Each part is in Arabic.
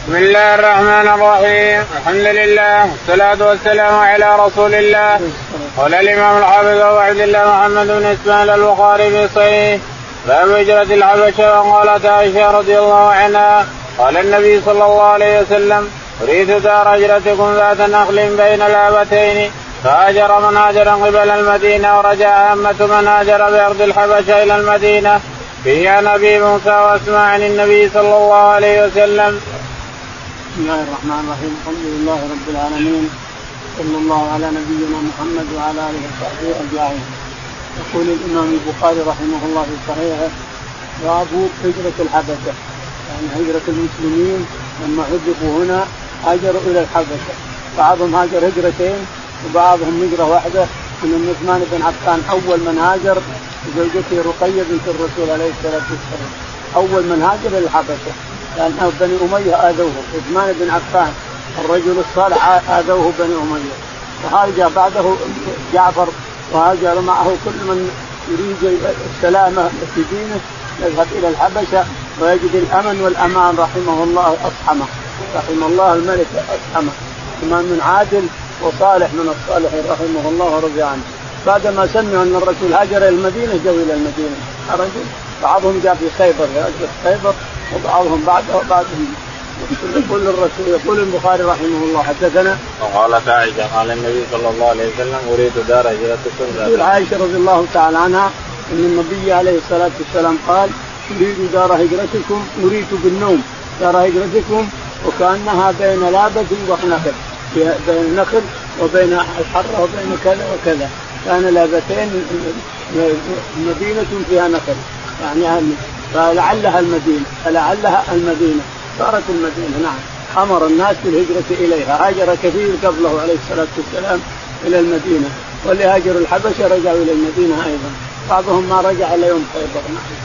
بسم الله الرحمن الرحيم. الحمد لله والصلاة والسلام على رسول الله. قال الإمام الحافظ أبو عبد الله محمد بن إسماعيل البخاري في صحيح. باب هجرة الحبشة وقالت عائشة رضي الله عنها. قال النبي صلى الله عليه وسلم أريد دار هجرتكم ذات نخل بين الآبتين فهاجر من هاجر قبل المدينة ورجع عامة من هاجر بأرض الحبشة إلى المدينة. فيه عن أبي موسى وأسماء عن النبي صلى الله عليه وسلم. بسم الله الرحمن الرحيم الحمد لله رب العالمين صلى الله على نبينا محمد وعلى اله وصحبه اجمعين يقول الامام البخاري رحمه الله في صحيحه باب هجره الحبشه يعني هجره المسلمين لما هجروا هنا هاجروا إلى الحبشه بعضهم هاجر هجرتين وبعضهم هجره واحدة من عثمان بن عفان اول من هاجر زوجته رقيه بنت الرسول عليه الصلاه والسلام اول من هاجر إلى الحبشه لأن بني أمية آذوه. عثمان بن عفان الرجل الصالح آذوه بني أمية. وهاجر بعده جعفر وهاجر معه كل من يريد السلامة في دينه يذهب إلى الحبشة ويجد الأمن والأمان رحمه الله أصحمه. رحم الله الملك إمام من عادل وصالح من الصالحين رحمه الله ورضي عنه. بعدما سمعوا أن الرسول هاجر إلى المدينة جو إلى المدينة. الرجل بعضهم جاء في خيبر في خيبر وبعضهم بعده وبعضهم. يقول الرسول يقول البخاري رحمه الله حدثنا وقالت عائشة قال النبي صلى الله عليه وسلم أريد دار هجرتكم تقول عائشة رضي الله تعالى عنها أن النبي عليه الصلاة والسلام قال أريد دار هجرتكم أريد بالنوم دار هجرتكم وكأنها بين لابد ونخل بين نخل وبين الحره وبين كذا وكذا. كان لابتين مدينة فيها نخل يعني فلعلها المدينة فلعلها المدينة. صارت المدينة نعم. أمر الناس بالهجرة إليها. هاجر كثير قبله عليه الصلاة والسلام إلى المدينة. واللي هاجروا الحبشة رجعوا إلى المدينة أيضا. بعضهم ما رجع إلا يوم خيبر نعم.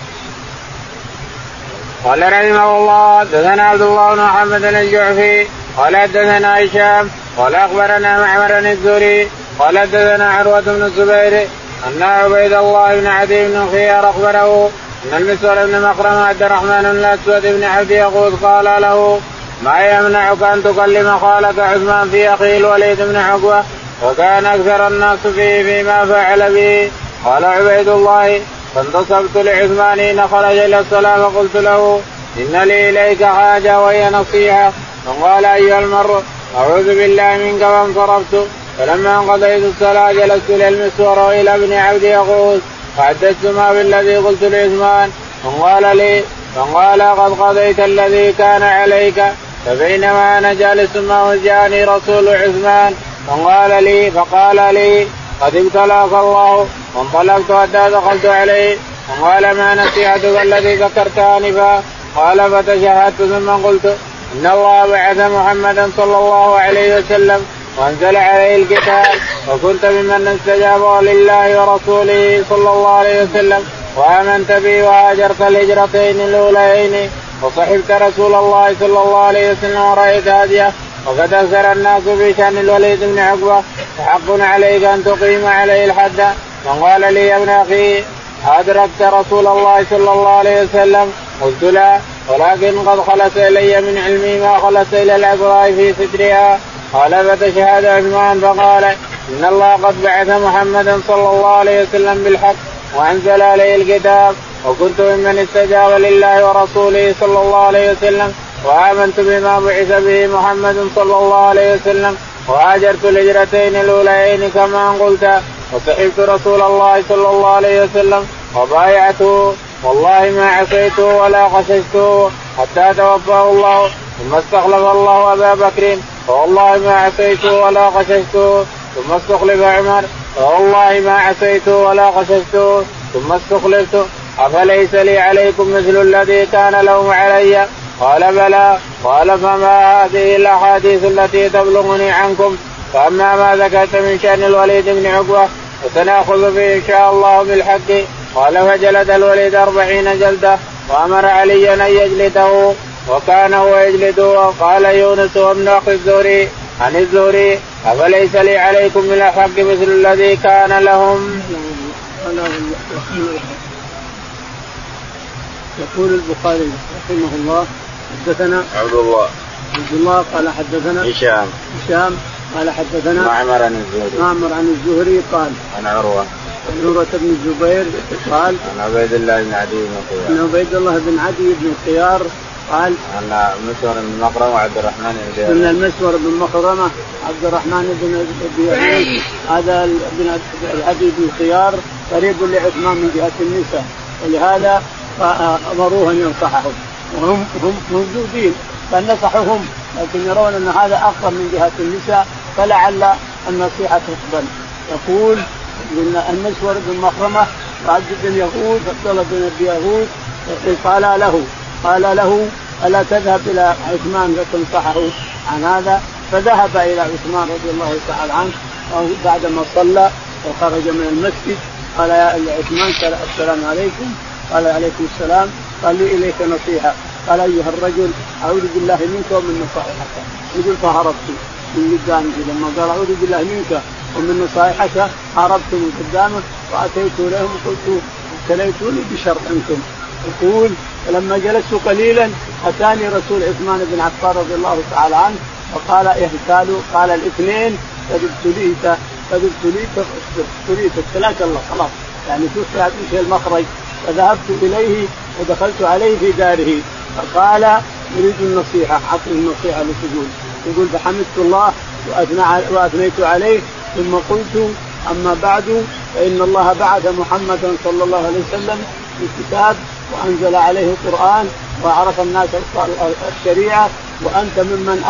قال رحمه الله حدثنا عبد الله بن محمد الجعفي. قال حدثنا هشام. قال أخبرنا معمر الزوري قال حدثنا عروة بن الزبير. أن عبيد الله بن عدي بن خيار أخبره. أن المسور بن مخرم عبد الرحمن الأسود بن عبد يقول قال له ما يمنعك أن تكلم خالك عثمان في اخيه الوليد بن عقبة؟ وكان أكثر الناس فيه فيما فعل به. قال عبيد الله فانتصبت لعثمان حين خرج إلى الصلاه فقلت له إن لي إليك حاجة وهي نصيحة. فقال أيها المر أعوذ بالله منك فانصرفت فلما انقضيت الصلاة جلست إلى المسور والى ابن عبد يغوث فحدثت ما بالذي قلت لعثمان فقال لي فقال قد قضيت الذي كان عليك فبينما أنا جالس معه جاءني رسول عثمان. فقال لي فقال لي قد ابتلاك الله وانطلقت حتى دخلت عليه. فقال ما نصيحتك الذي ذكرت آنفا؟ قال فتشهدت ثم قلت إن الله بعث محمدا صلى الله عليه وسلم وانزل عليه الكتاب وكنت ممن استجاب لله ورسوله صلى الله عليه وسلم وآمنت به وهاجرت الهجرتين الأوليين وصحبت رسول الله صلى الله عليه وسلم ورأيت هديه وقد أكثر الناس في شان الوليد بن عقبة فحق عليك أن تقيم عليه الحد. فقال لي يا ابن أخي أدركت رسول الله صلى الله عليه وسلم قلت لا ولكن قد خلص إلي من علمي ما خلص إلى العذراء في سترها قال فتشهد عثمان؟ فقال إن الله قد بعث محمدا صلى الله عليه وسلم بالحق وأنزل عليه الكتاب وكنت ممن استجاب لله ورسوله صلى الله عليه وسلم وآمنت بما بعث به محمد صلى الله عليه وسلم وهاجرت الهجرتين الأوليين كما قلت وصحبت رسول الله صلى الله عليه وسلم وبايعته. والله ما عصيته ولا خششته حتى توفاه الله. ثم استخلف الله أبا بكر فوالله ما عصيته ولا خششته ثم استخلف عمر. فوالله ما عصيته ولا خششته ثم استخلفت أفليس لي عليكم مثل الذي كان لهم علي؟ قال بلى. قال فما هذه الأحاديث التي تبلغني عنكم؟ فأما ما ذكرت من شأن الوليد بن عقبة فسنأخذ فيه إن شاء الله بالحق. قال فجلد الوليد أربعين جلدة وأمر عليا أن يجلده. وكان هو يجلده وقال يونس وابن أخي الزهري عن الزهري أفليس لي عليكم من الحق مثل الذي كان لهم. يقول البخاري رحمه الله حدثنا عبد الله. عبد الله قال حدثنا هشام. هشام قال حدثنا معمر عن الزهري. معمر عن الزهري قال عن عروة. عن عروة بن الزبير قال عن عبيد الله بن عدي بن خيار عن عبيد الله بن عدي بن خيار قال عن مسور بن مقرم وعبد الرحمن بن من المسور بن مخرمة عبد الرحمن بن ابي هذا بن عدي بن خيار قريب لعثمان من جهة النساء. ولهذا امروه أن ينصحهم. وهم هم موجودين فنصحهم لكن يرون أن هذا افضل من جهة النساء فلعل النصيحة تقبل. يقول إن المسور بن مخرمه وعبد بن يهود عبد الله بن أبي يهود قال له. قال له ألا تذهب إلى عثمان فتنصحه عن هذا؟ فذهب إلى عثمان رضي الله تعالى عنه بعدما صلى وخرج من المسجد قال يا عثمان السلام عليكم. قال عليكم السلام. قال لي إليك نصيحة. قال أيها الرجل أعوذ بالله منك ومن نصائحك. يقول فهربت من قدامه لما قال أعوذ بالله منك ومن نصائحك هربت من قدامه وأتيت إليهم وقلت ابتليتوني بشر أنتم يقول فلما جلست قليلا أتاني رسول عثمان بن عفان رضي الله تعالى عنه وقال قالوا قال الاثنين قد ابتليت قد ابتليت ابتليت ابتلاك الله خلاص. يعني شوف في المخرج. فذهبت إليه ودخلت عليه في داره. فقال يريد النصيحة اعطني النصيحة اللي تقول يقول فحمدت الله وأثنيت عليه. ثم قلت أما بعد فإن الله بعث محمدا صلى الله عليه وسلم بالكتاب وأنزل عليه القرآن وعرف الناس الشريعة وأنت ممن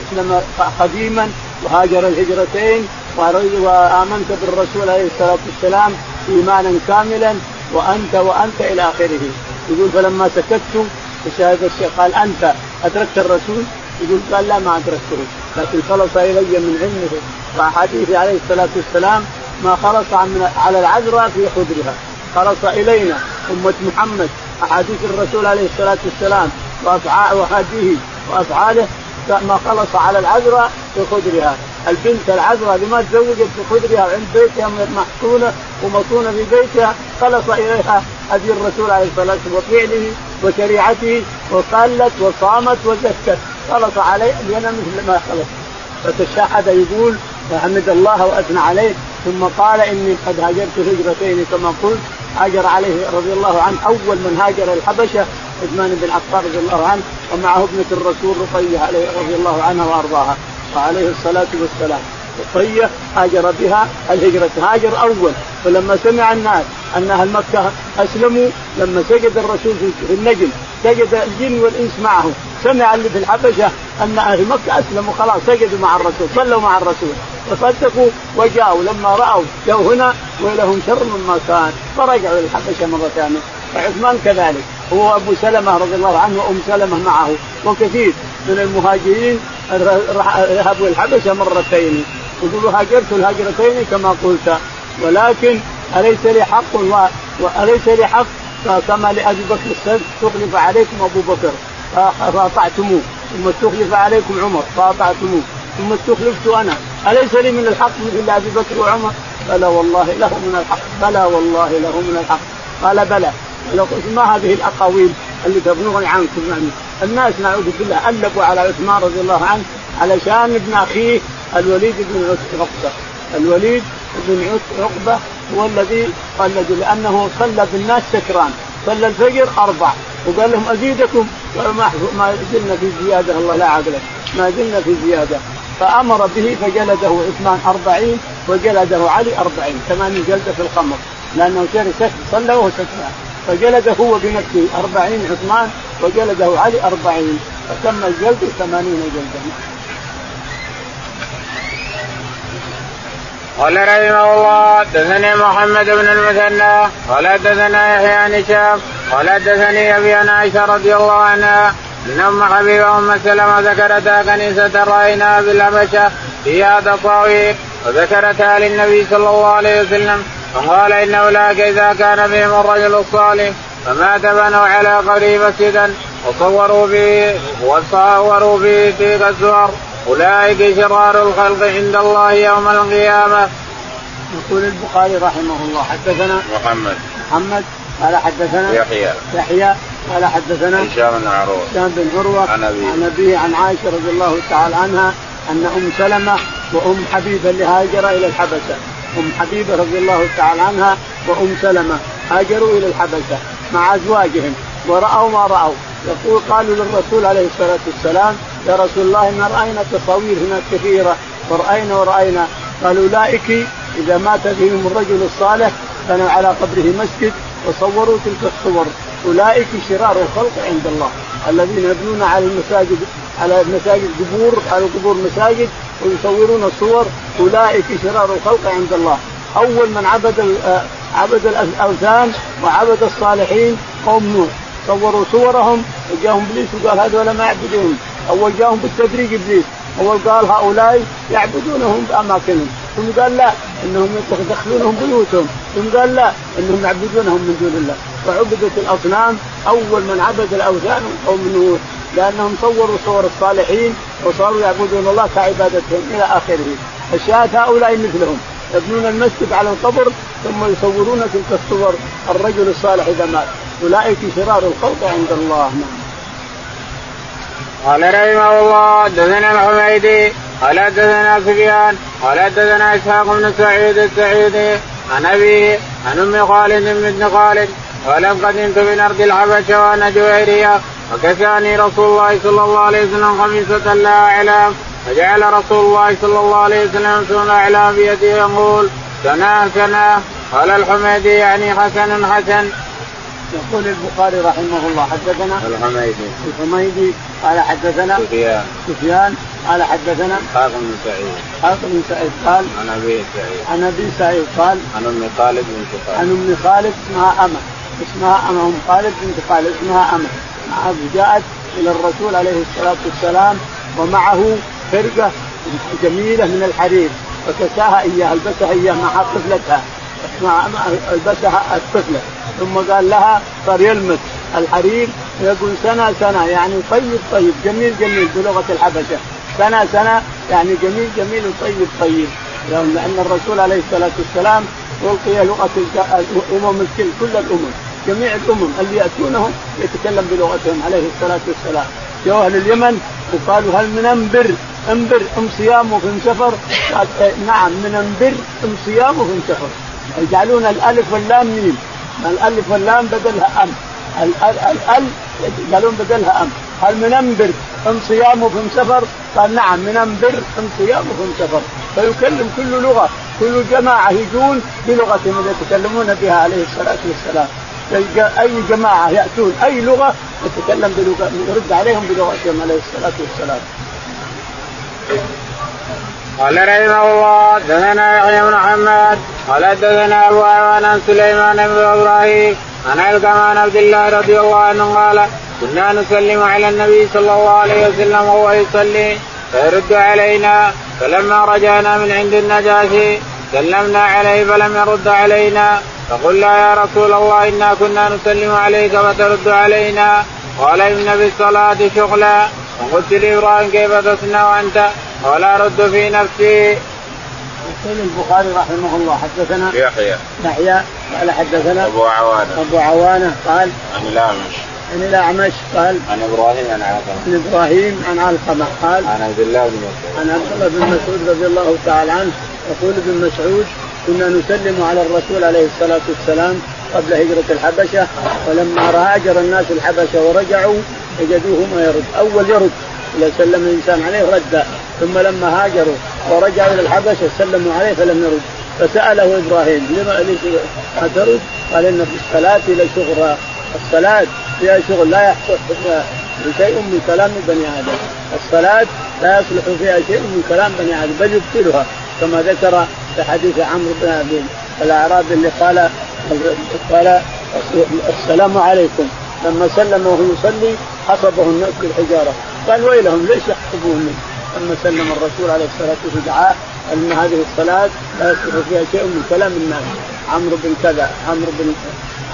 أسلم قديما وهاجر الهجرتين وآمنت بالرسول عليه الصلاة والسلام إيمانا كاملا وانت وأنت إلى آخره. يقول فلما سكت هذا الشيخ. قال أنت أدركت الرسول؟ يقول قال لا ما أدركته. لكن خلص إلي من علمه واحاديثه عليه الصلاة والسلام ما خلص عن على العذراء في خدرها خلص إلينا. أمة محمد أحاديث الرسول عليه الصلاة والسلام وافعال وهديه وافعاله ما خلص على العذراء في خدرها. البنت العذراء اللي ما تزوجت في خدرها عند بيتها محصونة ومصونة في بيتها خلص إليها هدي الرسول عليه الصلاة والسلام وفعله وشريعته وصلت وصامت وزكت. خلص عليه لنا مثل ما خلص. فتشهد يقول فحمد الله وأثنى عليه. ثم قال إني قد هاجرت هجرتين كما قلت هاجر عليه رضي الله عنه أول من هاجر الحبشة عثمان بن عفان رضي الله عنه ومعه ابنة الرسول رقية رضي الله عنها وأرضاها. وعليه الصلاة والسلام. رقية هاجر بها الهجرة هاجر أول. فلما سمع الناس أن أهل مكة أسلموا لما سجد الرسول في النجم سجد الجن والإنس معه. سمع اللي في الحبشه أن أهل مكة أسلموا خلاص سجدوا مع الرسول صلوا مع الرسول. فصدقوا وجاءوا. لما رأوا جو هنا ولهم شر مما كان فرجعوا إلى الحبشة مرة ثانية. وعثمان كذلك. هو أبو سلمة رضي الله عنه وأم سلمة معه. وكثير من المهاجرين ذهبوا الحبشة مرتين. يقولوا هاجرت الهجرتين كما قلت. ولكن أليس لي حق وأليس لي حق؟ كما لأبي بكر استخلف عليكم أبو بكر. فاطعتموه ثم استخلف عليكم عمر فاطعتموه ثم استخلفت أنا. أليس لي من الحق مثل أبي بكر وعمر؟ بلى والله له من الحق بلى والله له من الحق. قال بلى. ما هذه الأقاويل اللي تبلغني عنكم يعني الناس نعوذ بالله. الفوا على عثمان رضي الله عنه علشان ابن أخيه الوليد بن عقبة. الوليد بن عقبة هو الذي قلد لأنه صلى بالناس سكران. صلى الفجر أربع. وقال لهم أزيدكم. قالوا ما ما زلنا في زيادة الله لا عقل ما زلنا في زيادة. فأمر به فجلده عثمان أربعين وجلده علي أربعين ثمانين جلدة في الخمر. لأنه شرب صلى وهو سكران فجلده هو بنفسه أربعين عثمان وجلده علي أربعين فتم الجلد ثمانين جلدا. قال رحمه الله دثني محمد بن المثنى قال دثنا يحيى عن هشام قال دثني أبي عائشة رضي الله عنها ان ام حبيبه أم سلمة ذكرتها كنيسة رايناها بالهبشه فيها تصاوير وذكرتها للنبي صلى الله عليه وسلم فقال إن أولئك إذا كان بهم الرجل الصالح فمات بنوا على قبره مسجدا وصوروا به وصوروا به تلك الزهر. أولئك شرار الخلق عند الله يوم القيامة. يقول البخاري رحمه الله حدثنا محمد. محمد قال حدثنا يحيى. يحيى قال حدثنا هشام بن عروة. هشام بن عروة عن ابيه عن أبيه. عن عائشة رضي الله تعالى عنها أن أم سلمة وأم حبيبة اللي هاجر إلى الحبشة. أم حبيبة رضي الله تعالى عنها وأم سلمة هاجروا إلى الحبشة مع أزواجهم ورأوا ما رأوا. يقول قالوا للرسول عليه الصلاة والسلام يا رسول الله إن رأينا تصاوير هناك كثيرة وراينا ورأينا. قالوا اولئك إذا مات بهم الرجل الصالح بنوا على قبره مسجد وصوروا تلك الصور. أولئك شرار الخلق عند الله. الذين يبنون على المساجد على المساجد قبور على قبور مساجد ويصورون الصور أولئك شرار الخلق عند الله. أول من عبد آه، عبد الأوثان وعبد الصالحين قوم نوح. صوروا صورهم وجاهم إبليس وقال هذول ما يعبدون. أول جاهم بالتدريج إبليس. أول قال هؤلاء يعبدونهم بأماكنهم. ثم قال لا إنهم يدخلونهم بيوتهم. ثم قال لا إنهم يعبدونهم من دون الله. فعبدت الأصنام أول من عبد الأوثان قوم نوح لأنهم صوروا صور الصالحين وصاروا يعبدون الله كعبادتهم إلى آخره. الشاهد هؤلاء مثلهم. يبنون المسجد على القبر ثم يصورون تلك الصور. الرجل الصالح إذا مات. أولئك شرار الخلق عند الله. قال رحمه الله حدثنا الحميدي قال حدثنا سفيان قال حدثنا إسحاق بن سعيد السعيدي عن ابيه عن أم خالد بن خالد قال قدمت من ارض الحبشة وأنا جويرية وكساني رسول الله صلى الله عليه وسلم خميسه لا إعلام فجعل رسول الله صلى الله عليه وسلم سنة إعلام بيده يقول سنة سنة قال الحميدي يعني حسن حسن. يقول البخاري رحمه الله حدثنا الحميدي. الحميدي قال حدثنا سفيان. سفيان قال حدثنا إسحاق بن سعيد. إسحاق بن سعيد قال عن أبي سعيد. عن أبي سعيد قال عن أم خالد بن خالد عن أم خالد اسمها أمة. اسمها أمة أم خالد بنت خالد اسمها أمة. جاءت إلى الرسول عليه الصلاة والسلام ومعه فرقة جميلة من الحرير فكساها إياها البسها إياها مع طفلتها البسها الطفلة. ثم قال لها صار يلمس الحرير يقول سنة سنة يعني طيب طيب جميل جميل بلغة الحبشة. سنة سنة يعني جميل جميل وطيب طيب. لأن الرسول عليه الصلاة والسلام ألقي لغة الأمم الكل كل الأمم جميع الأمم اللي ياتونهم يتكلم بلغتهم عليه الصلاة والسلام. جو أهل اليمن وقالوا هل من أنبر؟ أنبر أم صيام وفي سفر؟ إيه، نعم من أنبر أم صيام وفي سفر. يجعلون الألف واللام ميم. الألف واللام بدلها أم. الال يقولون بدلها أم. هل من انبر ام صيام وفي سفر. قال نعم من انبر ام صيام وفي سفر. فيكلم كل لغة كل جماعة يجون بلغتهم اللي يتكلمون بها عليه الصلاة والسلام. أي جماعة يأتون أي لغة يتكلم بلغة يرد عليهم بلغتهم عليه الصلاة والسلام. قال رحمه الله دثنا يحيى بن محمد قال دثنا أبو عوان عن سليمان بن إبراهيم عن علقمه عن عبد الله رضي الله عنه قال كنا نسلم على النبي صلى الله عليه وسلم وهو يصلي فيرد علينا فلما رجعنا من عند النجاشي سلمنا عليه فلم يرد علينا فقلنا يا رسول الله إنا كنا نسلم عليك فترد علينا قال إن بالصلاة شغلا فقلت لإبراهيم كيف تصنع أنت؟ قال ارد في نفسي. يقول البخاري رحمه الله حدثنا يحيى. يحيى قال حدثنا أبو عوانة. أبو عوانة قال عن الأعمش. عن الأعمش قال عن إبراهيم عن علقمه عن إبراهيم عن علقمة قال عن عبد الله بن مسعود. عن عبد الله بن مسعود رضي الله تعالى عنه يقول ابن مسعود كنا نسلم على الرسول عليه الصلاة والسلام قبل هجرة الحبشة ولما هاجر الناس الحبشة ورجعوا وجدوه ما يرد. أول يرد إذا سلم الإنسان عليه رد ثم لما هاجروا ورجعوا إلى الحبشة سلموا عليه فلم يرد. فسأله إبراهيم لما ما ترد؟ قال إن في الصلاة لشغرا الصلاة فيها شغل لا يحصل شيء من كلام بني آدم. الصلاة لا يصلح فيها شيء من كلام بني آدم بل يبطلها. كما ذكر في حديث عمرو بن الأعرابي اللي قال قال السلام عليكم. لما سلم وهو يصلي حسبه الناس بالحجارة. قال ويلهم ليش يحسبوني لما سلم الرسول عليه الصلاة والسلام دعاه أن هذه الصلاة لا يصلح فيها شيء من كلام الناس. عمرو بن كذا عمرو بن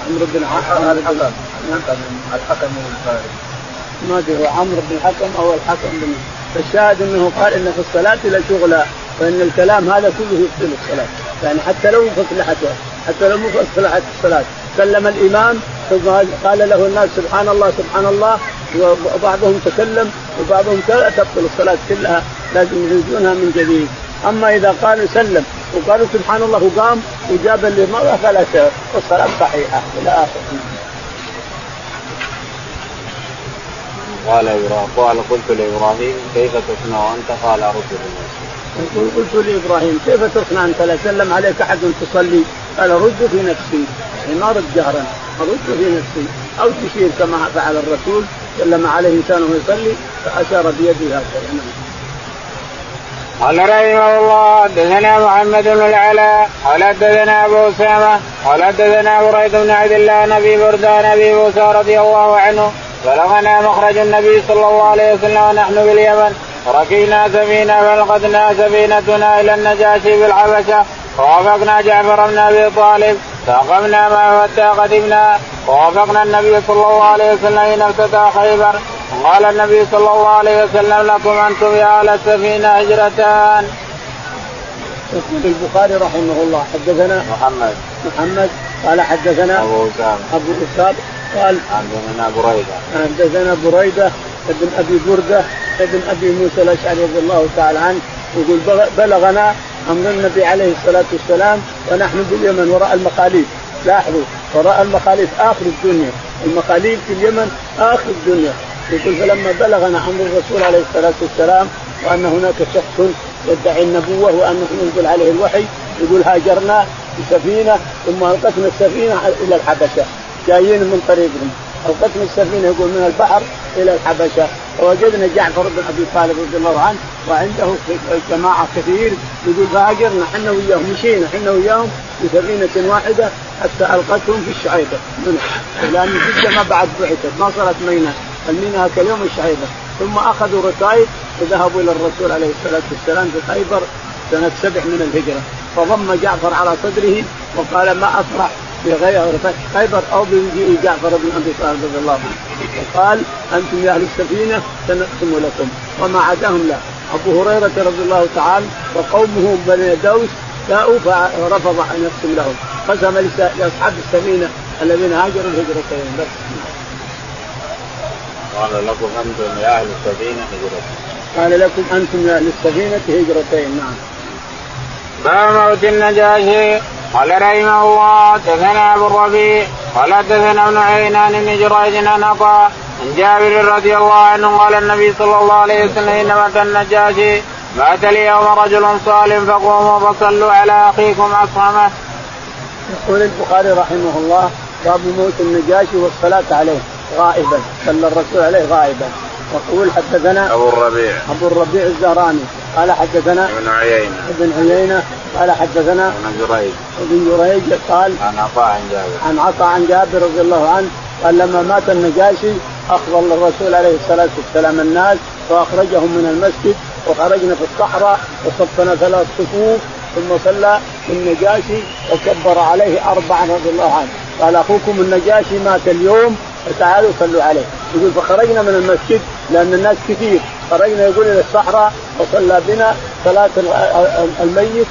عمرو بن الحكم الحكم بن ما أدري هو عمرو بن الحكم أو الحكم بن فالشاهد أنه قال إن في الصلاة لشغلا وإن الكلام هذا كله يبطل الصلاة. يعني حتى لو فصلحته حتى لو مصلحت الصلاة. سلم الإمام ثم قال له الناس سبحان الله سبحان الله وبعضهم تكلم وبعضهم تبطل الصلاة كلها لازم يعيدونها من جديد. أما إذا قالوا سلم وقالوا سبحان الله وقام وجاب اللي مره فلا الصلاه صحيحة إلى اخره قال قال قلت لإبراهيم كيف تصنع أنت؟ قال ارد يقول قلت لإبراهيم كيف تصنع أنت؟ لا سلم عليك أحد تصلي. قال رد في نفسي. يعني ما رد جهرا ارد في نفسي. أو تشير كما فعل الرسول. سلم عليه انسان يصلي فأشار بيده هكذا نعم. قال رحمه الله حدثنا محمد بن العلاء قال حدثنا أبو أسامة قال حدثنا بريد بن عبد الله نبي بردان ابي موسى رضي الله عنه بلغنا مخرج النبي صلى الله عليه وسلم ونحن باليمن ركينا سفينة فلقدنا سفينتنا إلى النجاشي بالحبشة ووافقنا جعفر بن أبي طالب فأقمنا معه حتى قدمنا ووافقنا النبي صلى الله عليه وسلم حين افتتح خيبر. قال النبي صلى الله عليه وسلم لكم أنتم يا أهل السفينة هجرتان. يقول البخاري رحمه الله حدثنا محمد. محمد قال حدثنا أبو أسامة. أبو أسامة قال حدثنا بريدة. حدثنا بريدة ابن أبي بردة ابن أبي موسى الأشعري رضي الله تعالى عنه يقول بلغنا أمر النبي عليه الصلاة والسلام ونحن باليمن وراء المخاليف لاحظوا وراء المخاليف آخر الدنيا. المخاليف في اليمن آخر الدنيا. يقول فلما بلغنا أمر الرسول عليه الصلاة والسلام وأن هناك شخص يدعي النبوة وانه ينزل عليه الوحي يقول هاجرنا بسفينة ثم ألقتنا السفينة إلى الحبشة. جايين من طريقهم القتنا السفينة يقول من البحر إلى الحبشة. فوجدنا جعفر بن أبي طالب رضي الله عنه وعنده جماعة كثير يقول فهاجرنا إحنا وياهم مشينا إحنا وياهم بسفينة واحدة حتى ألقتهم في الشعيبه لأن جده ما بعد بعثت ما صارت ميناء الميناء كاليوم الشعيبه ثم أخذوا ركائب وذهبوا إلى الرسول عليه الصلاة والسلام في خيبر سنة سبع من الهجرة. فضم جعفر على صدره وقال ما أفرح بغير فتح خيبر أو بمجيء جعفر بن ابي طالب رضي الله عنه. وقال أنتم يا أهل السفينة سنقسم لكم. وما عداهم لا. أبو هريرة رضي الله تعالى وقومه بني دوس جاءوا فرفض أن يقسم لهم. قسم لأصحاب السفينة الذين هاجروا الهجرتين. بس. قال لكم أنتم يا أهل السفينة هجرتين. قال لكم أنتم يا أهل السفينة هجرتين. نعم. باب موت النجاشي قال رحمه الله دثنا أبو الربيع قال دثنا ابن عينان بن جريج عن عطاء عن جابر رضي الله عنه قال النبي صلى الله عليه وسلم إن مات النجاشي مات اليوم رجل صالح فقوموا فصلوا على أخيكم أصحمه. يقول البخاري رحمه الله باب موت النجاشي والصلاة عليه غائبا صلى الرسول عليه غائبا يقول حدثنا أبو الربيع أبو الربيع الزهراني قال حدثنا ابن عيينة. ابن عيينة قال حدثنا ابن جريج. ابن جريج قال عن عطاء عن جابر. عن عطاء عن جابر رضي الله عنه قال لما مات النجاشي اخبر الرسول عليه الصلاة والسلام الناس وأخرجهم من المسجد وخرجنا في الصحراء وصفنا ثلاث صفوف ثم صلى النجاشي وكبر عليه اربعا رضي الله عنه. قال أخوكم النجاشي مات اليوم فتعالوا صلوا عليه. يقول فخرجنا من المسجد لأن الناس كثير. خرجنا يقول إلى الصحراء وصلى بنا صلاة الميت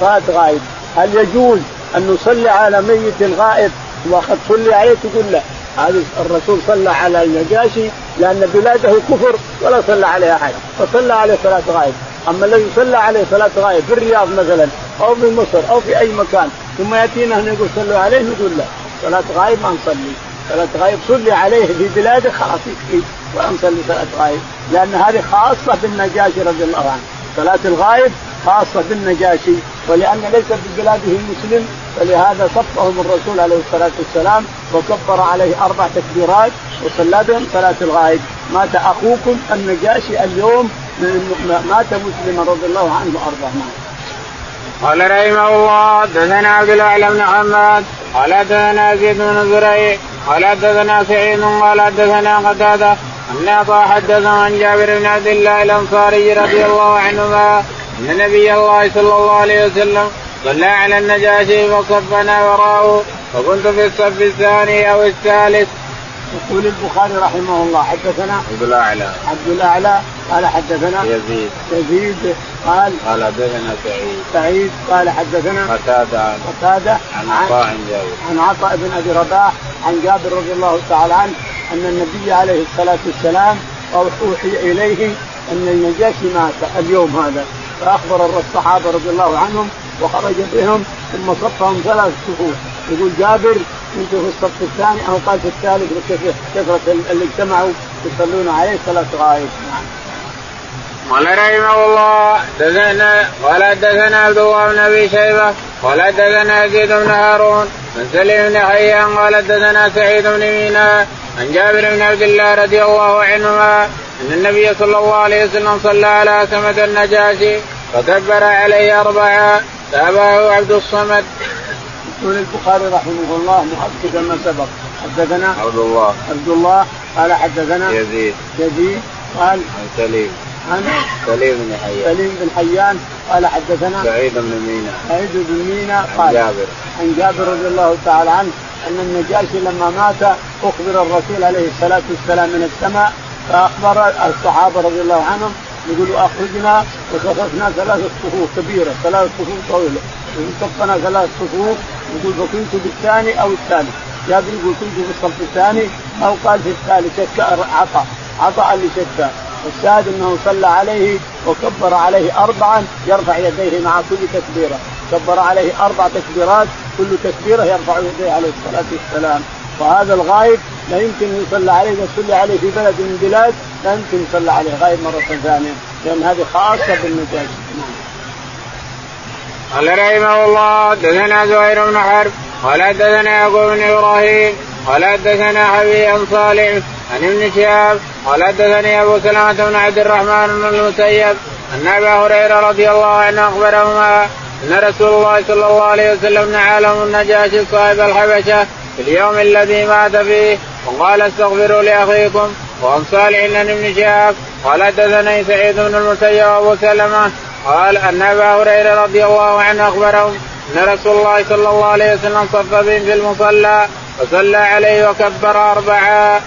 صلاة غائب. هل يجوز أن نصلي على ميت غائب؟ وقد صلي عليه تقول لا. هذا الرسول صلى على النجاشي لأن بلاده كفر ولا صلى عليه أحد. فصلى عليه صلاة غائب. أما الذي صلى عليه صلاة غائب في الرياض مثلا أو في مصر أو في أي مكان ثم يأتينا هنا يقول صلوا عليه نقول لا. صلاة غائب ما نصلي. صلاة غائب صلي عليه في بلاده خلاص يكفي ولا نصلي صلاة غائب. لأن هذه خاصة بالنجاشي رضي الله عنه. صلاة الغائب خاصة بالنجاشي. ولأن ليس ببلاده مسلم فلهذا صفهم الرسول عليه الصلاة والسلام وكبر عليه أربع تكبيرات وصلى بهم صلاة الغائب. مات أخوكم النجاشي اليوم مات مسلما رضي الله عنه وأرضاه قال رحمه الله دثنا عبد الاعلى بن محمد قال حدثنا زيد بن زريع قال حدثنا سعيد قال حدثنا قتادة أن حدثه عن جابر بن عبد الله الأنصاري رضي الله عنهما أن نبي الله صلى الله عليه وسلم صلى على النجاشي فصفنا وراءه وكنت في الصف الثاني أو الثالث. يقول البخاري رحمه الله حدثنا عبد الأعلى. عبد الأعلى قال حدثنا يزيد. يزيد قال قال حدثنا سعيد. سعيد قال حدثنا قتادة. عن قتادة عن عطاء عن جابر عن عطاء بن أبي رباح عن جابر رضي الله تعالى عنه أن النبي عليه الصلاة والسلام أوحي إليه أن النجاشي مات اليوم هذا. فأخبر الصحابة رضي الله عنهم وخرج بهم ثم صفهم ثلاث صفوف يقول جابر كنت في الصف الثاني أو قال في الثالث كثرة اللي اجتمعوا يصلون عليه صلاه غائب نعم. قال رحمه الله دثنا قال دثنا عبد الله بن أبي شيبة قال دثنا يزيد بن هارون من سليم بن حيان قال دثنا سعيد بن مينا عن جابر بن عبد الله رضي الله عنهما أن النبي صلى الله عليه وسلم صلى على سمة النجاشي فكبر عليه اربعا تابعه عبد الصمد. يقول البخاري رحمه الله مؤكدا ما سبق. حدثنا عبد الله. عبد الله. قال حدثنا يزيد. يزيد. قال عن سليم. عن سليم بن حيان. سليم بن حيان. قال حدثنا سعيد بن مينا. سعيد بن مينا. عن قال جابر. عن جابر رضي الله تعالى عنه أن النجاشي لما مات أخبر الرسول عليه الصلاة والسلام من السماء فأخبر الصحابة رضي الله عنهم يقولوا أخرجنا وصففنا ثلاث صفوف كبيرة ثلاث صفوف طويلة. صفنا ثلاث صفوف. يقول فكنت بالثاني أو الثالث. جابر يقول كنت في الصف الثاني أو قال في الثالث شك عطى. عطى شك. الشاهد أنه صلى عليه وكبر عليه اربعا يرفع يديه مع كل تكبيرة. كبر عليه أربع تكبيرات كل تكبيرة يرفع يديه عليه الصلاة والسلام. وهذا الغائب لا يمكن يصلى عليه يصلي عليه في بلد من البلاد لا يمكن يصلى عليه غائب مرة ثانية لأن هذه خاصة بالنجاشي قال رحمه الله دثنا زهير بن حرب قال دثنا يعقوب بن إبراهيم قال دثنا حبيب عن صالح عن ابن شهاب قال حدثني أبو سلمة بن عبد الرحمن بن المسيب أن أبا هريرة رضي الله عنه أخبرهما أن رسول الله صلى الله عليه وسلم نعى لهم النجاشي صاحب الحبشة في اليوم الذي مات فيه وقال استغفروا لأخيكم وعن صالح بن ابن شهاب قال حدثني سعيد بن المسيب وأبو سلمة قال أن أبا هريرة رضي الله عنه أخبرهم أن رسول الله صلى الله عليه وسلم صف بهم في المصلى وصلى عليه وكبر اربعا.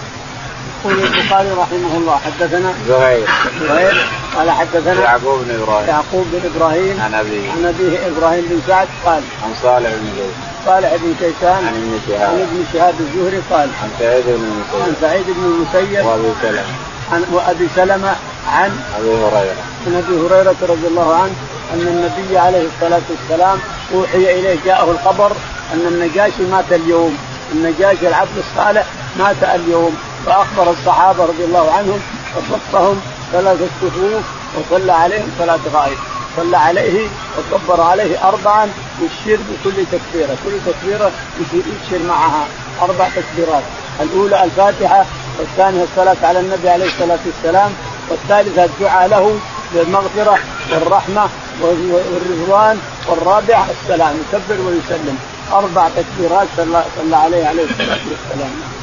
يقول البخاري رحمه الله حدثنا زهير. زهير. قال حدثنا يعقوب بن إبراهيم. يعقوب بن إبراهيم. عن أبيه. عن أبيه إبراهيم بن سعد قال عن صالح بن زيد. صالح بن كيسان عن ابن عن شهاب ابن شهاب الزهري قال عن سعيد بن عن المسيب سعيد بن المسيب وأبي سلمة. عن وأبي سلمة عن أبي هريرة. عن أبي هريرة رضي الله عنه أن النبي عليه الصلاة والسلام أوحي إليه جاءه الخبر أن النجاشي مات اليوم. النجاشي العبد الصالح مات اليوم. فأخبر الصحابة رضي الله عنهم وصفهم ثلاثة صفوف وصلى عليهم صلاه غائب صلى عليه وكبر عليه اربعا يشير بكل تكبيرة، كل تكبيرة يشير معها أربع تكبيرات، الأولى الفاتحة والثانية الصلاة على النبي عليه الصلاة والسلام والثالثة الدعاء له بالمغفرة والرحمة والرضوان والرابع السلام يكبر ويسلم. أربع تكبيرات صلى عليه عليه الصلاة والسلام.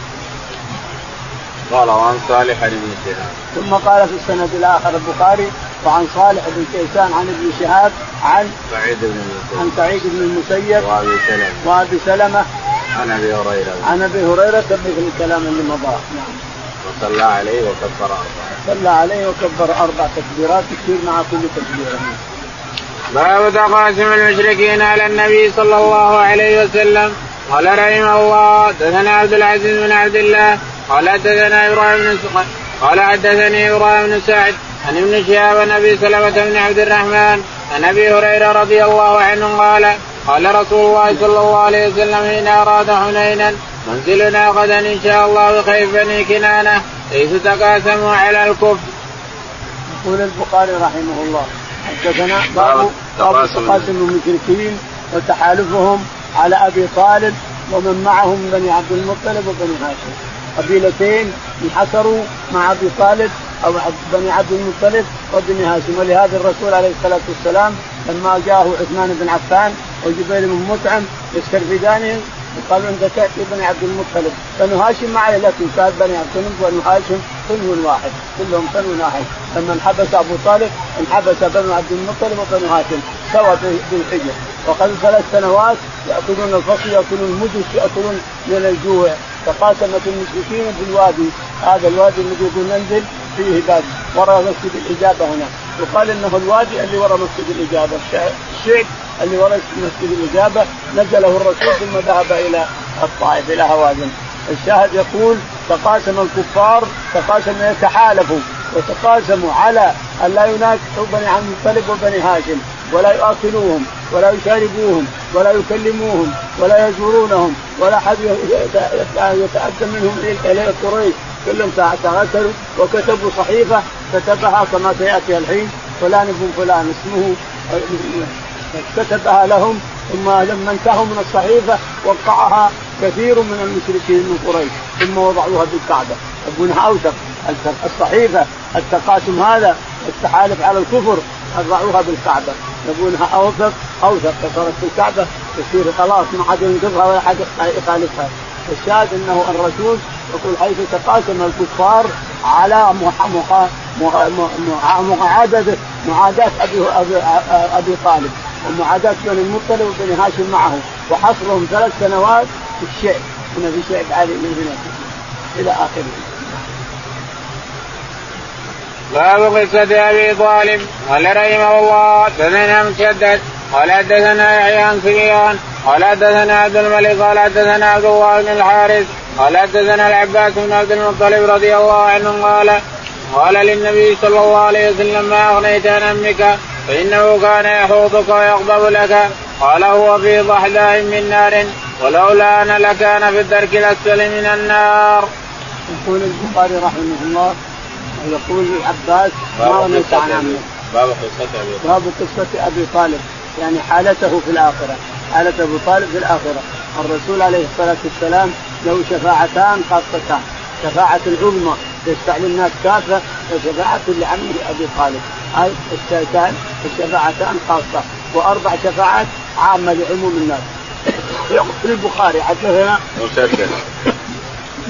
قال وعن صالح بن شهاب. ثم قال في السند الآخر البخاري وعن صالح بن كيسان عن ابن شهاب عن سعيد بن المسيب. عن سعيد بن المسيب وأبي سلمة. وأبي سلمة عن أبي هريرة. عن أبي هريرة مثل الكلام اللي مضى. نعم. وصلى عليه وكبر أربعة. صلى عليه وكبر أربع تكبيرات يصير مع كل تكبيره باب تقاسم المشركين على النبي صلى الله عليه وسلم. قال رحمه الله حدثنا عبد العزيز بن عبد الله قال حدثنا إبراهيم بن سعد قال حدثني إبراهيم بن سعد عن ابن شهاب عن أبي سلمة بن عبد الرحمن عن أبي هريرة رضي الله عنه قال قال رسول الله صلى الله عليه وسلم حين أراد حنينا منزلنا غدا إن شاء الله بخيف بني كنانة حيث تقاسموا على الكفر. يقول البخاري رحمه الله حدثنا باب باب تقاسم المشركين وتحالفهم على أبي طالب ومن معهم بني عبد المطلب وبني هاشم قبيلتين انحصروا مع ابي طالب أو بني عبد المطلب وبني هاشم ولهذا الرسول عليه الصلاة والسلام لما جاءه عثمان بن عفان وجبير بن مطعم يسترفدانهم قالوا انت تاتي بني عبد المطلب. بنو هاشم معي لكن كان بني عبد المطلب وبنو هاشم صنو واحد كلهم صنو واحد لما انحبس أبو طالب انحبس بنو عبد المطلب وبنو هاشم سوا بالحجر. وقبل ثلاث سنوات يأكلون الفصل يأكلون المدس يأكلون من الجوع. تقاسمت المشركين في الوادي هذا الوادي الذي يقول ننزل فيه باب وراء مسجد الإجابة هنا. يقال إنه الوادي اللي وراء مسجد الإجابة. الشعب اللي وراء مسجد الإجابة. نزله الرسول ثم ذهب إلى الطائف إلى هوازن. الشاهد يقول تقاسم الكفار تقاسم يتحالفوا وتقاسموا على أن لا يناكحوا بني عبد المطلب وبني هاشم. ولا يؤكلوهم ولا يشاربوهم ولا يكلموهم ولا يزورونهم ولا أحد يتأدى منهم إلى قريش كلهم تغسلوا وكتبوا صحيفة كتبها كما سيأتي الحين فلان ابن فلان اسمه. كتبها لهم ثم لما انتهوا من الصحيفة وقعها كثير من المشركين من قريش ثم وضعوها بالكعبه يقول اوثق الصحيفة التقاسم هذا التحالف على الكفر. وضعوها بالكعبة. يقولها أوثق أوثق. فصارت في الكعبة تصير خلاص ما حد ينقذها ولا حد يخالفها. الشاهد إنه الرسول يقول حيث تقاسم الكفار على معاداة معاداة ابي ابي طالب. ومعاداة بني المطلب وبني هاشم معه. وحصرهم ثلاث سنوات في الشعب هنا في شعب علي هنا إلى آخره. باب قصة أبي طالب. قال رحمه الله دثنا مسدد. قال حدثنا يحيى عن سفيان. قال حدثنا عبد الملك. قال حدثنا عبد الله بن الحارث. قال حدثنا العباس بن عبد المطلب رضي الله عنه قال قال للنبي صلى الله عليه وسلم ما أغنيت عن أمك؟ فإنه كان يحوطك ويغضب لك. قال هو في ضحداء من نار. ولولا أنا لكان في الدرك الأسفل من النار. يقول البخاري رحمه الله يقول العباس ما اغنيت عن عمك. باب قصة أبي طالب. باب قصة أبي طالب. يعني حالته في الآخرة. حالة ابو طالب في الآخرة. الرسول عليه الصلاة والسلام له شفاعتان خاصتان. شفاعة العظمى يشفع للناس كافة وشفاعة لعمه أبي طالب. هاي الشفاعتان الشفاعتان خاصة. وأربع شفاعات عامة لعموم الناس. يقول البخاري حدثنا مسدد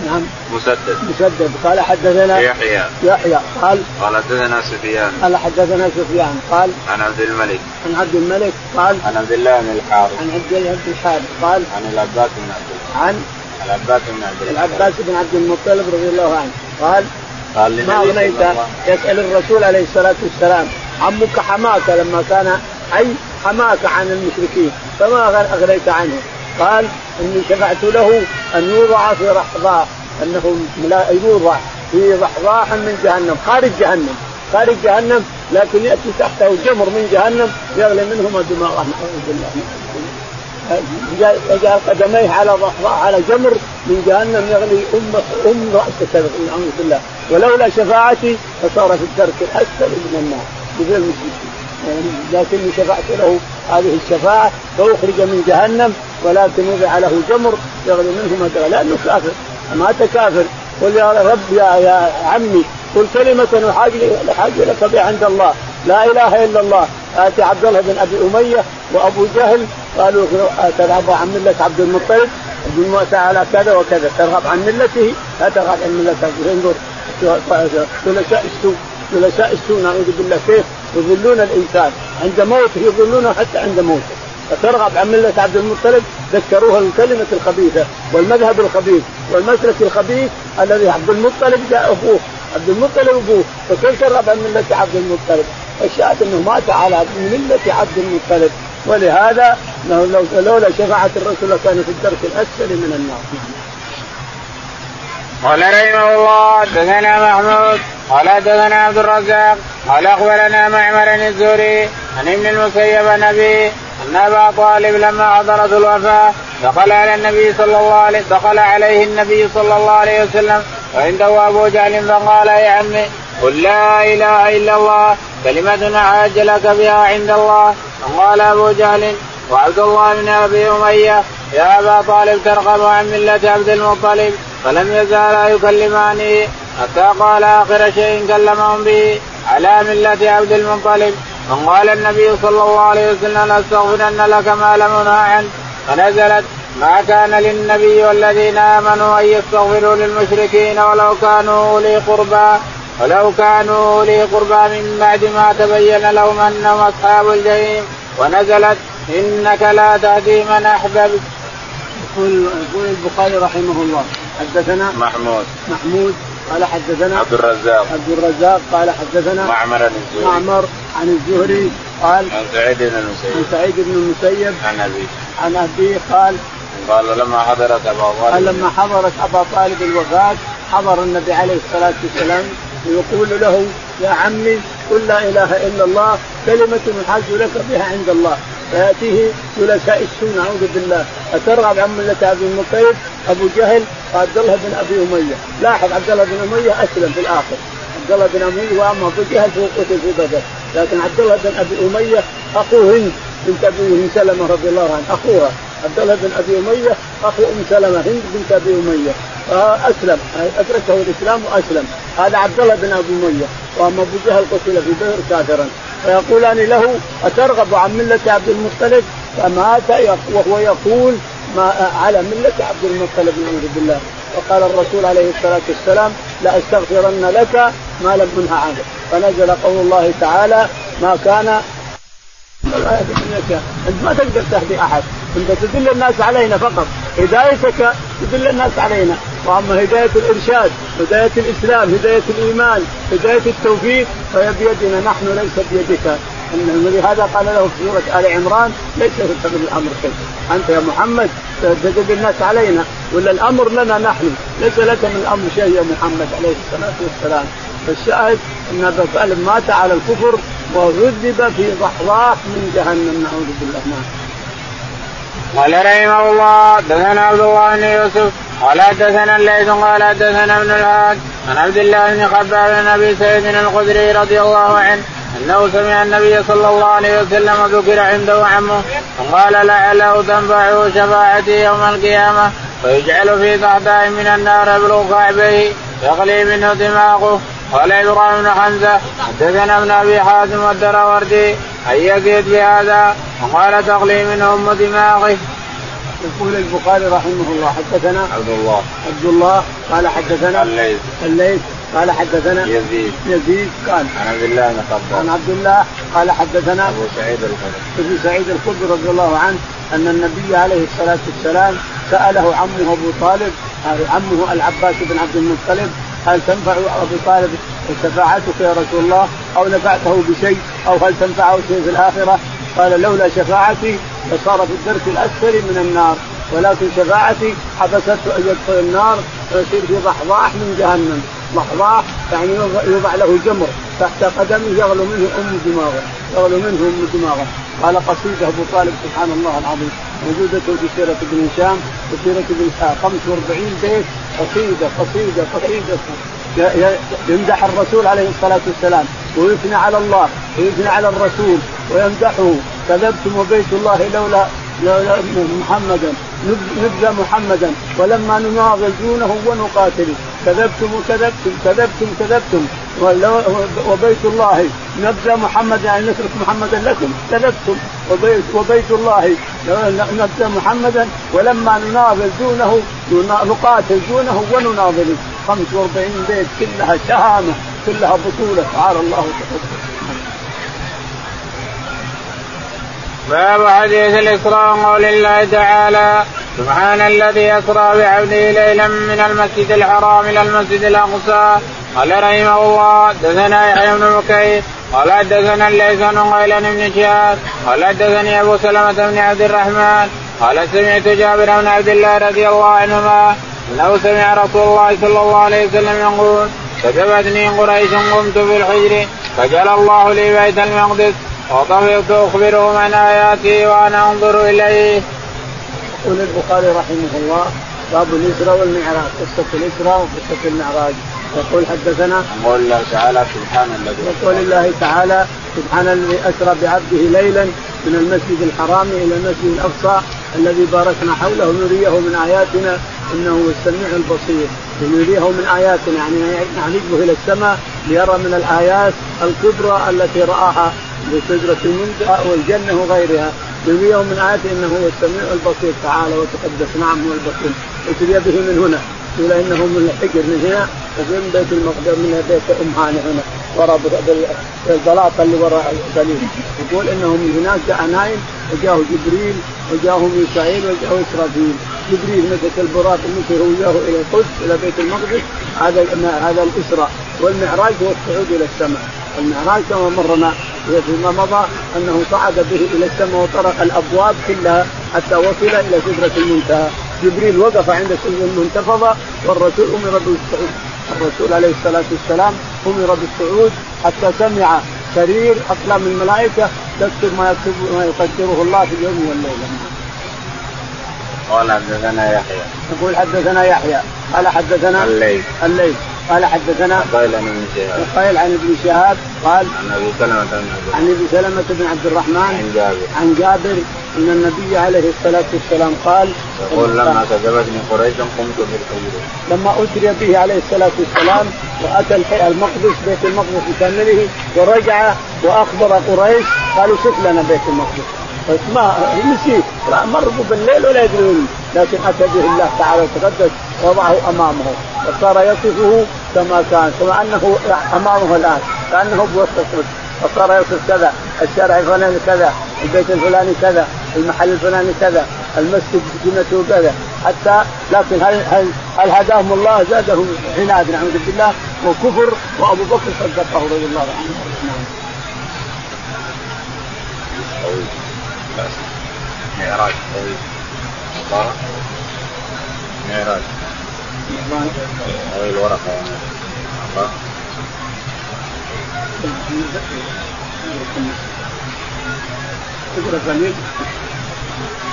نعم. مسدد. مسدد. قال حدثنا يحيى. يحيى. قال قال حدثنا سفيان. قال حدثنا سفيان. قال عن عبد الملك. عن عبد الملك. قال عن عبد الله بن الحارث. عن عبد الله بن الحارث. قال عن العباس بن عبد عن العباس بن عبد العباس بن عبد المطلب رضي الله عنه. قال قال ما اغنيت يسأل الرسول عليه الصلاة والسلام عمك حماك لما كان حي حماك عن المشركين فما أغنيت عنه. قال إني شفعت له أن يوضع في رحضاء أنه يوضع في رحضاء من جهنم خارج جهنم خارج جهنم لكن يأتي تحته جمر من جهنم يغلي منهما دماغه نعوذ بالله يجعل قدميه على على جمر من جهنم يغلي ام أم رأسه نعوذ بالله. ولولا شفاعتي فصار في الدرك الاسفل من النار. بغير المشركين لكني شفعت له هذه الشفاعة فأخرج من جهنم ولكن وضع له جمر يغلي منه ما لأنه كافر مات كافر قل يا رب يا, يا عمي قل كلمة أحاج لك بها عند الله لا إله إلا الله آتي عبد الله بن أبي أمية وأبو جهل قالوا ترغب عن ملة عبد المطلب عبد على كذا وكذا ترغب عن ملته لا ترغب عن ملة انظر ثلاثاء السوء ثلاثاء السوء نعوذ بالله كيف يضلون الإنسان عند موته يضلونه حتى عند موته فترغب عن ملة عبد المطلب ذكروها الكلمة الخبيثة والمذهب الخبيث والمسلك الخبيث الذي عبد المطلب جاء اخوه عبد المطلب أبوه فكيف ترغب عن ملة عبد المطلب؟ الشاهد أنه مات على ملة عبد المطلب ولهذا لولا شفاعة الرسول لكان في الدرك الأسفل من النار. قال رحمه الله حدثنا محمود قال حدثنا عبد الرزاق قال أخبرنا معمر الزهري عن ابن المسيب نبي أن أبا طالب لما حضرت الوفاة دخل على النبي صلى الله عليه دخل عليه النبي صلى الله عليه وسلم وعنده أبو جهل فقال يا عمي قل لا إله إلا الله كلمة عاج لك بها عند الله. فقال أبو جهل وعبد الله بن أبي أمية يا أبا طالب ترغب عن ملة عبد المطلب فلم يزالا يكلمانه حتى قال آخر شيء كلمهم به على ملة عبد المطلب؟ فقال النبي صلى الله عليه وسلم لأستغفرن لك ما لم عنه فنزلت ما كان للنبي والذين آمنوا أن يستغفروا للمشركين ولو كانوا أولي قربى ولو كانوا أولي قربى من بعد ما تبين لهم أنهم أصحاب الجحيم. ونزلت إنك لا تهدي من أحببت. يقول يقول البخاري رحمه الله حدثنا محمود. محمود قال حدثنا عبد الرزاق. عبد الرزاق قال حدثنا معمر عن الزهري. معمر عن الزهري قال عن سعيد بن عن المسيب سعيد بن المسيب. عن ابي عن أبيه قال قال لما حضرت أبا قال طالب لما حضرت أبا طالب الوفاة حضر النبي عليه الصلاة والسلام ويقول له يا عمي قل لا إله إلا الله كلمة نحاج لك بها عند الله. فياتيه جلساء السوء نعوذ بالله. أترغب عن ملة أبي المطيب؟ أبو جهل وعبد الله بن أبي أمية. لاحظ عبد الله بن أمية أسلم في الآخر. عبد الله بن أمية وأما أبو جهل فهو قتل في بدر. لكن عبد الله بن أبي أمية أخوه هند بنت ابي سلمة رضي الله عنه أخوها. عبد الله بن أبي أمية أخو أم سلمة هند بنت أبي أمية. فاسلم ادركه الإسلام وأسلم. هذا عبد الله بن أبي أمية. وأما أبو جهل قتل في بدر كافرا. فيقولان له أترغب عن ملة عبد المطلب؟ فمات وهو يقول ما على ملة عبد المطلب نعوذ بالله. وقال الرسول عليه الصلاة والسلام لأستغفرن لك ما لم أنه عنه. فنزل قول الله تعالى ما كان أنت ما تقدر تهدي أحد. أنت تدل الناس علينا فقط. هدايتك تدل الناس علينا. وأما هداية الإرشاد هداية الإسلام هداية الإيمان هداية التوفيق فهي بيدنا. نحن ليس بيدك. ولهذا قال له في سورة آل عمران ليس لك من الأمر شيء. أنت يا محمد تدل الناس علينا. ولا الأمر لنا نحن. ليس لك من الأمر شيء يا محمد عليه الصلاة والسلام. فالشاهد ابا طالب مات على الكفر وعذب في ضحضاح من جهنم نعوذ بالله نعم. قال رحمه الله دثنا عبد الله بن يوسف قال حدثنا الليث قال حدثنا ابن الهاد عن عبد الله بن خباب بن أبي سعيد الخدري رضي الله عنه أنه سمع النبي صلى الله عليه وسلم ذكر عنده عمه فقال لعله تنفعه شفاعتي يوم القيامة فيجعل في ضحضاء من النار يبلغ كعبيه يغلي منه دماغه قال إبراهيم بن حمزة حدثنا ابن أبي حازم والدراوردي أن يزيد بهذا وقال تغلي منه أم دماغه. يقول البخاري رحمه الله حدثنا عبد الله. عبد الله قال حدثنا الليث. الليث قال حدثنا يزيد. يزيد قال عن عبد الله بن خباب عن عبد الله قال حدثنا أبو سعيد الخدري. ابن سعيد الخدري رضي الله عنه أن النبي عليه الصلاة والسلام سأله عمه أبو طالب عمه العباس بن عبد المطلب هل تنفع أبو طالب شفاعتك يا رسول الله؟ أو نفعته بشيء؟ أو هل تنفعه شيء في الآخرة؟ قال لولا شفاعتي لصار في الدرك الأسفل من النار ولكن شفاعتي حبسته أن يدخل النار ويصير في ضحضاح من جهنم. ضحضاح يعني يوضع له جمر تحت قدمه يغلو منه أم دماغه يغلو منه أم دماغه. قال قصيده أبو طالب سبحان الله العظيم موجودة في سيرة ابن هشام وسيرة ابن إسحاق. 45 بيت قصيدة قصيدة قصيدة. يمدح الرسول عليه الصلاة والسلام ويثني على الله ويثني على الرسول ويمدحه. كذبتم وبيت الله لولا لولا محمدا نبذى محمدا ولما نناضل دونه ونقاتله. كذبتم وكذبتم كذبتم كذبتم وبيت الله نبذى محمد يعني نترك محمدا لكم كذبتم. وبيت, وبيت الله نبذى محمدا ولما نناضل دونه نقاتل دونه ونناضله 45 بيت كلها شهامة كلها بطولة. تعالى الله وتقدم. باب حديث الإسراء قول الله تعالى سبحان الذي أسرى بعبده ليلا من المسجد الحرام إلى المسجد الأقصى. قال رحمه الله دثنا يحيى بن بكير قال حدثنا الليث بن غيلان بن شهاب. قال حدثني أبو سلمة بن عبد الرحمن. قال سمعت جابر بن عبد الله رضي الله عنهما أنه سمع رسول الله صلى الله عليه وسلم يقول كتبتني قريش قمت في الحجر فجعل الله لي بيت المقدس وطفقت أخبرهم عن اياته وأنا أنظر إليه. يقول البخاري رحمه الله باب الاسراء والمعراج قصة الاسراء وقصة المعراج. يقول حدثنا يقول الله تعالى سبحان الذي يقول الله تعالى سبحان الذي اسرى بعبده ليلا من المسجد الحرام إلى المسجد الأقصى الذي باركنا حوله نريه من آياتنا إنه هو السميع البصير. نريه من آياتنا يعني نعرجه إلى السماء ليرى من الآيات الكبرى التي رآها بسدرة المنتهى والجنة وغيرها. نريه من آياته إنه هو السميع البصير تعالى وتقدس نعم هو البصير اتي به من هنا. يقول إنه من الحجر من هنا ومن بيت المقدس من بيت ام هاني هنا وراء بالبلاطه اللي وراء القليل يقول إنه من هناك جاء نايم وجاه جبريل وجاه ميكائيل وجاه إسرافيل. جبريل مدة البراق المشي وياه إلى القدس إلى بيت المقدس. هذا هذا الاسراء والمعراج هو الصعود إلى السماء. المعراج كما مرنا فيما مضى أنه صعد به إلى السماء وطرق الأبواب كلها حتى وصل إلى سدرة المنتهى. جبريل وقف عند سدرة المنتفضة والرسول أمر بالصعود. الرسول عليه الصلاة والسلام أمر بالصعود حتى سمع سرير أقلام الملائكة تكتب ما يكتب ما يقدره الله في اليوم والليلة. قال حدثنا يحيى. يقول حدثنا يحيى. قال حدثنا الليل الليل قال حدثنا قال عن ابن شهاب. قال عن ابن شهاب قال عن أبي سلمة بن عبد عن ابي سلمة بن عبد الرحمن عن جابر. عن جابر إن النبي عليه الصلاة والسلام قال يقول لما كذبتني قريش قمت بالفجر لما أسري به عليه الصلاة والسلام واتى المقدس بيت المقدس بكامله ورجع وأخبر قريش قالوا شوف لنا بيت المقدس. بس ما نسيت. مروا بالليل ولا يدرون لكن أتى به الله تعالى وتقدس وضعه أمامه. وصار يصفه كما كان كما أنه أمامه الآن كأنه بوسط فصار يصف كذا الشارع الفلاني كذا البيت الفلاني كذا المحل الفلاني كذا المسجد جنته كذا. حتى لكن هل هل هل هداهم الله زادهم عناد نعوذ بالله. وكفر وأبو بكر صدقه رضي الله عنه. نعم. معراج. طويل معراج. طويل ورقه يعني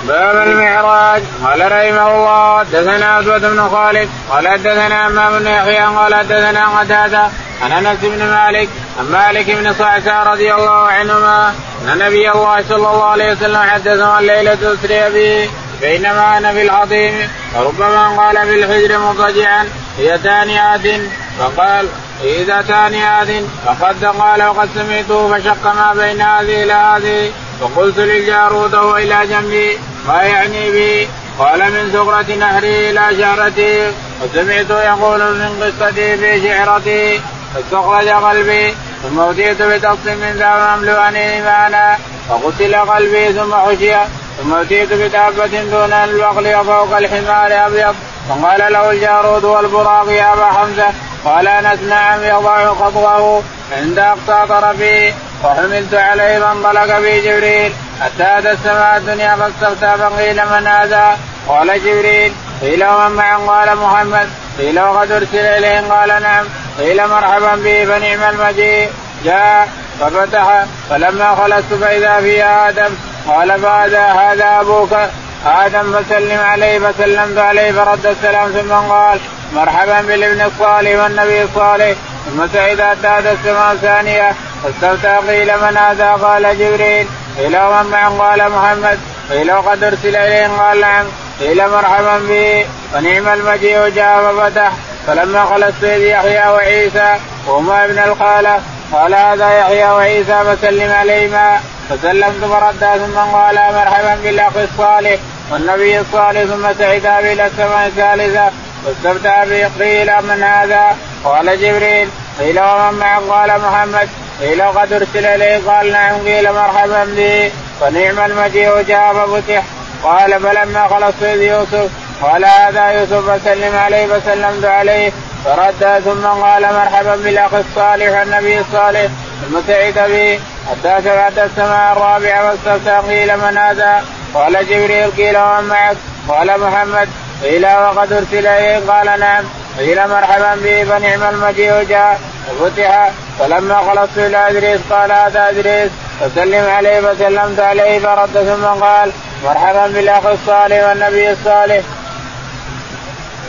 باب المعراج. قال رحمه الله دثنا أسود بن خالد. قال حدثنا أمام بن يحيى. قال حدثنا قتادة. عن أنس بن مالك. عن مالك بن صعصع رضي الله عنهما. أن نبي الله صلى الله عليه وسلم حدثه عن ليلة أسري به. بينما أنا في العظيم وربما قال في الحجر مضطجعا هي ثانيات فقال إذا ثانيات فقد قال وقد سمعته فشق ما بين هذه إلى هذه فقلت للجارود وهو إلى جنبي ما يعني بي؟ قال من زغرة نهري إلى شعرتي وسمعته يقول من قصتي في شعرتي فاستخرج قلبي ثم أتيت بتقص من ذهب مملوءا معنا فقتل قلبي ثم حشي ثم أتيت بدابة دون البغل وفوق الحمار أبيض فقال له الجارود والبراق يا أبا حمزة قال انس نعم يضع خطوه عند اقصى طرفه وحملت عليه فانطلق بي جبريل حتى اتى السماء الدنيا فاستفتى فقيل من هذا؟ قال جبريل قيل ومن معه قال محمد قيل وقد ارسل اليه قال نعم قيل مرحبا به فنعم المجيء جاء ففتح فلما خلصت فاذا فيها آدم قال فهذا هذا أبوك آدم فسلم عليه فسلمت عليه فرد السلام ثم قال مرحبا بالابن الصالح والنبي الصالح. ثم سعيد حتى السماء الثانية. فاستفتى قيل من هذا؟ قال جبريل. قيل ومن معه؟ قال محمد. قيل وقد أرسل إليه. قال نعم. قيل مرحبا به. ونعم المجيء. جاء ففتح فلما خلصت يحيى وعيسى وهما ابن الخالة قال هذا يحيى وعيسى فسلم عليهما. فسلمت فردا ثم قال مرحبا بالأخ الصالح والنبي الصالح ثم سعدا إلى السماء الثالثة. واستفتى به قيل من هذا؟ قال جبريل. قيل ومن معه؟ قال محمد. قيل وقد أرسل إليه؟ قال نعم. قيل مرحبا به ونعم المجيء جاء ففتح. قال فلما خلصت يوسف قال هذا يوسف فسلم عليه فسلمت عليه. فرد ثم قال مرحبا بالأخ الصالح والنبي الصالح ثم سعد به. حتى سمعت السماء الرابعه واستفتى قيل من هذا؟ قال جبريل قيل ومن معك؟ قال محمد. قيل وقد أرسل اليه قال نعم. قيل مرحبا به فنعم المجيء جاء. وفتح فلما خلصت إلى إدريس قال هذا إدريس. فسلم عليه فسلمت عليه. فرد ثم قال مرحبا بالأخ الصالح والنبي الصالح.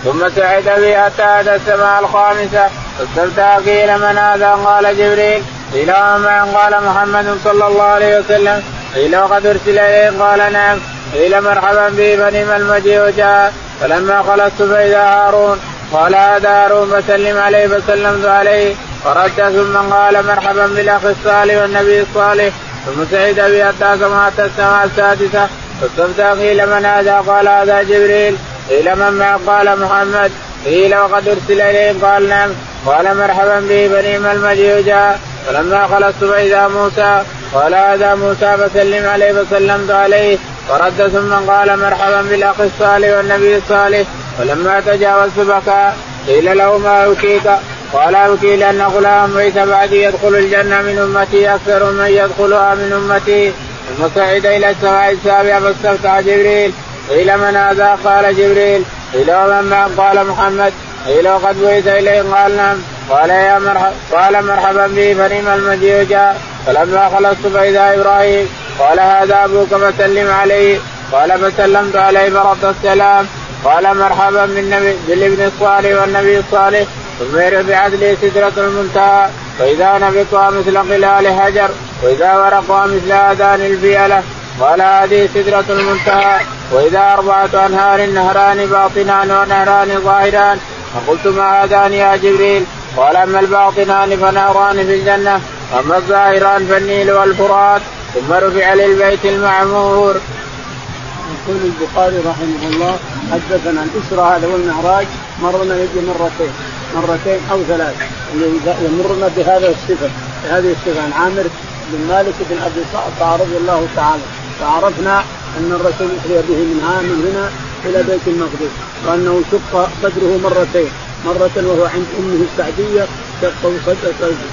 ثم سعد به حتى أتى السماء الخامسة. فاستفتح قيل من هذا؟ قال جبريل. قيل ومن قال محمد صلى الله عليه وسلم. قيل وقد أرسل إليه. قال نعم. قيل مرحبا به فنعم المجيء جاء. فلما خلصت فإذا هارون. قال هذا هارون فسلم عليه فسلمت عليه. فرد ثم قال مرحبا بالأخ الصالح والنبي الصالح. ثم سعد به حتى سمعت السماء السادسة. فاستفتى قيل من هذا؟ قال هذا جبريل. قيل من معه قال محمد؟ قيل وقد أرسل اليه قال نعم. قال مرحبا به فنعم المجيء جاء. فلما خلصت فإذا موسى قال هذا موسى فسلم عليه فسلمت عليه. فرد ثم قال مرحبا بالأخ الصالح والنبي الصالح. ولما تجاوزت بكى. قيل له ما يبكيك قال ابكي لأن غلام ليس بعدي يدخل الجنة من أمتي أكثر من يدخلها من أمتي. ثم إلى السماء السابعة فاستفتح جبريل. قيل من هذا؟ قال جبريل. قيل ومن قال محمد. قيل وقد بعث اليه قال نعم. قال يا مرحبا قال مرحبا به فنعم المجيء جاء. فلما خلصت فإذا إبراهيم. قال هذا أبوك فسلم عليه. قال فسلمت عليه فرد السلام. قال مرحبا بالنبي بالابن الصالح والنبي الصالح. ثم رفعت لي سدرة المنتهى. فإذا نبطها مثل قلال حجر. وإذا ورقها مثل آذان الفيلة قال هذه سدرة المنتهى وإذا أربعة أنهار نهران باطنان ونهران ظاهران فقلت ما هذان يا جبريل قال أما الباطنان فنهران في الجنة أما الظاهران فالنيل والفرات ثم رفع للبيت المعمور. يقول البخاري رحمه الله حدثنا الاسرى هذا والمعراج مرنا يجي مرتين مرتين أو ثلاث يمرنا بهذا الصفة بهذه الصفة عن عامر بن مالك بن أبي صعصع رضي الله تعالى فعرفنا أن الرسول اسري به من من هنا إلى بيت المقدس وأنه شق صدره مرتين مرة وهو عند أمه السعدية شق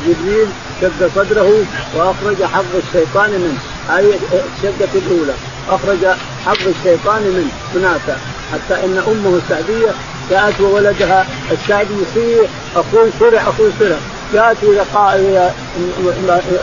جبريل شق صدره وأخرج حظ الشيطان منه. هذه الشقة الأولى. أخرج حظ الشيطان منه هناك حتى إن أمه السعدية جاءت وولدها السعدي يصيح أخوي سرع أخوي سرع جاءت إلى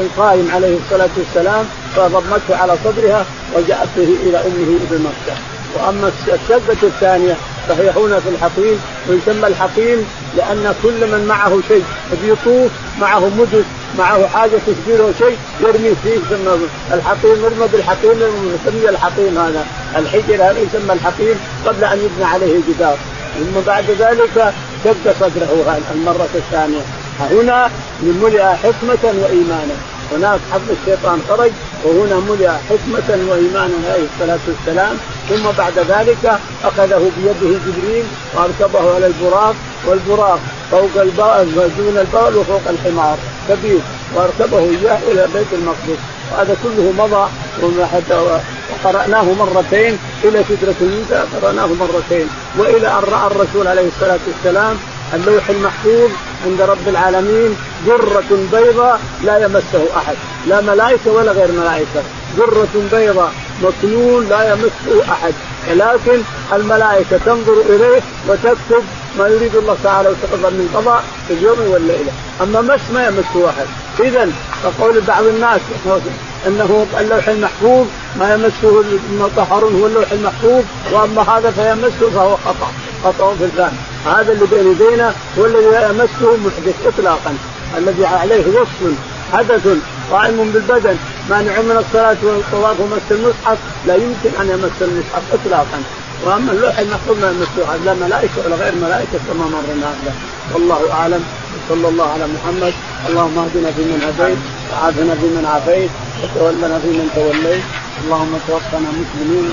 القائم عليه الصلاة والسلام فضمته على صدرها وجاءت به إلى أمه في مكة. وأما الشقه الثانية فهي هنا في الحقيم ويسمى الحقيم لأن كل من معه شيء يطوف معه مدد معه حاجة تشبهه شيء يرمي فيه يسمى الحقيم يرمى بالحقيم يسمى الحقيم هذا. الحجر هذا يسمى الحقيم قبل أن يبنى عليه جدار. ثم بعد ذلك شق صدره المرة الثانية. هنا ملئ حكمة وإيمانا. هناك حظ الشيطان خرج وهنا ملئ حكمة وإيمانا عليه الصلاة والسلام. ثم بعد ذلك أخذه بيده جبريل وأركبه على البراق والبراق فوق البال دون البال وفوق الحمار. كبير. وأركبه إياه إلى بيت المقدس. وهذا كله مضى وقرأناه مرتين. إلى سدرة المنتهى قرأناه مرتين. وإلى أن رأى الرسول عليه الصلاة والسلام اللوح المحفوظ عند رب العالمين ذرة بيضاء لا يمسه أحد. لا ملائكة ولا غير ملائكة. ذرة بيضاء مكنون لا يمسه أحد. ولكن الملائكة تنظر إليه وتكتب ما يريد الله تعالى وتقدر من قضاء في اليوم والليلة. أما مس ما يمسه أحد. إذا فقول بعض الناس أنه اللوح المحفوظ ما يمسه المطهرون هو اللوح المحفوظ وأما هذا فيمسه فهو خطأ خطأ في الفهم. هذا اللي بين يدينا هو الذي لا يمسه محدث اطلاقا. الذي عليه وصف حدث قائم بالبدن. مانع من الصلاة والطواف ومس المصحف لا يمكن أن يمس المصحف اطلاقا. وأما اللوح المحفوظ ما يمسه لا ملائكة ولا غير ملائكة كما مرنا والله أعلم. صلى الله على محمد. اللهم اهدنا فيمن هديت وعافنا فيمن عافيت وتولنا فيمن توليت. اللهم توفنا مسلمين.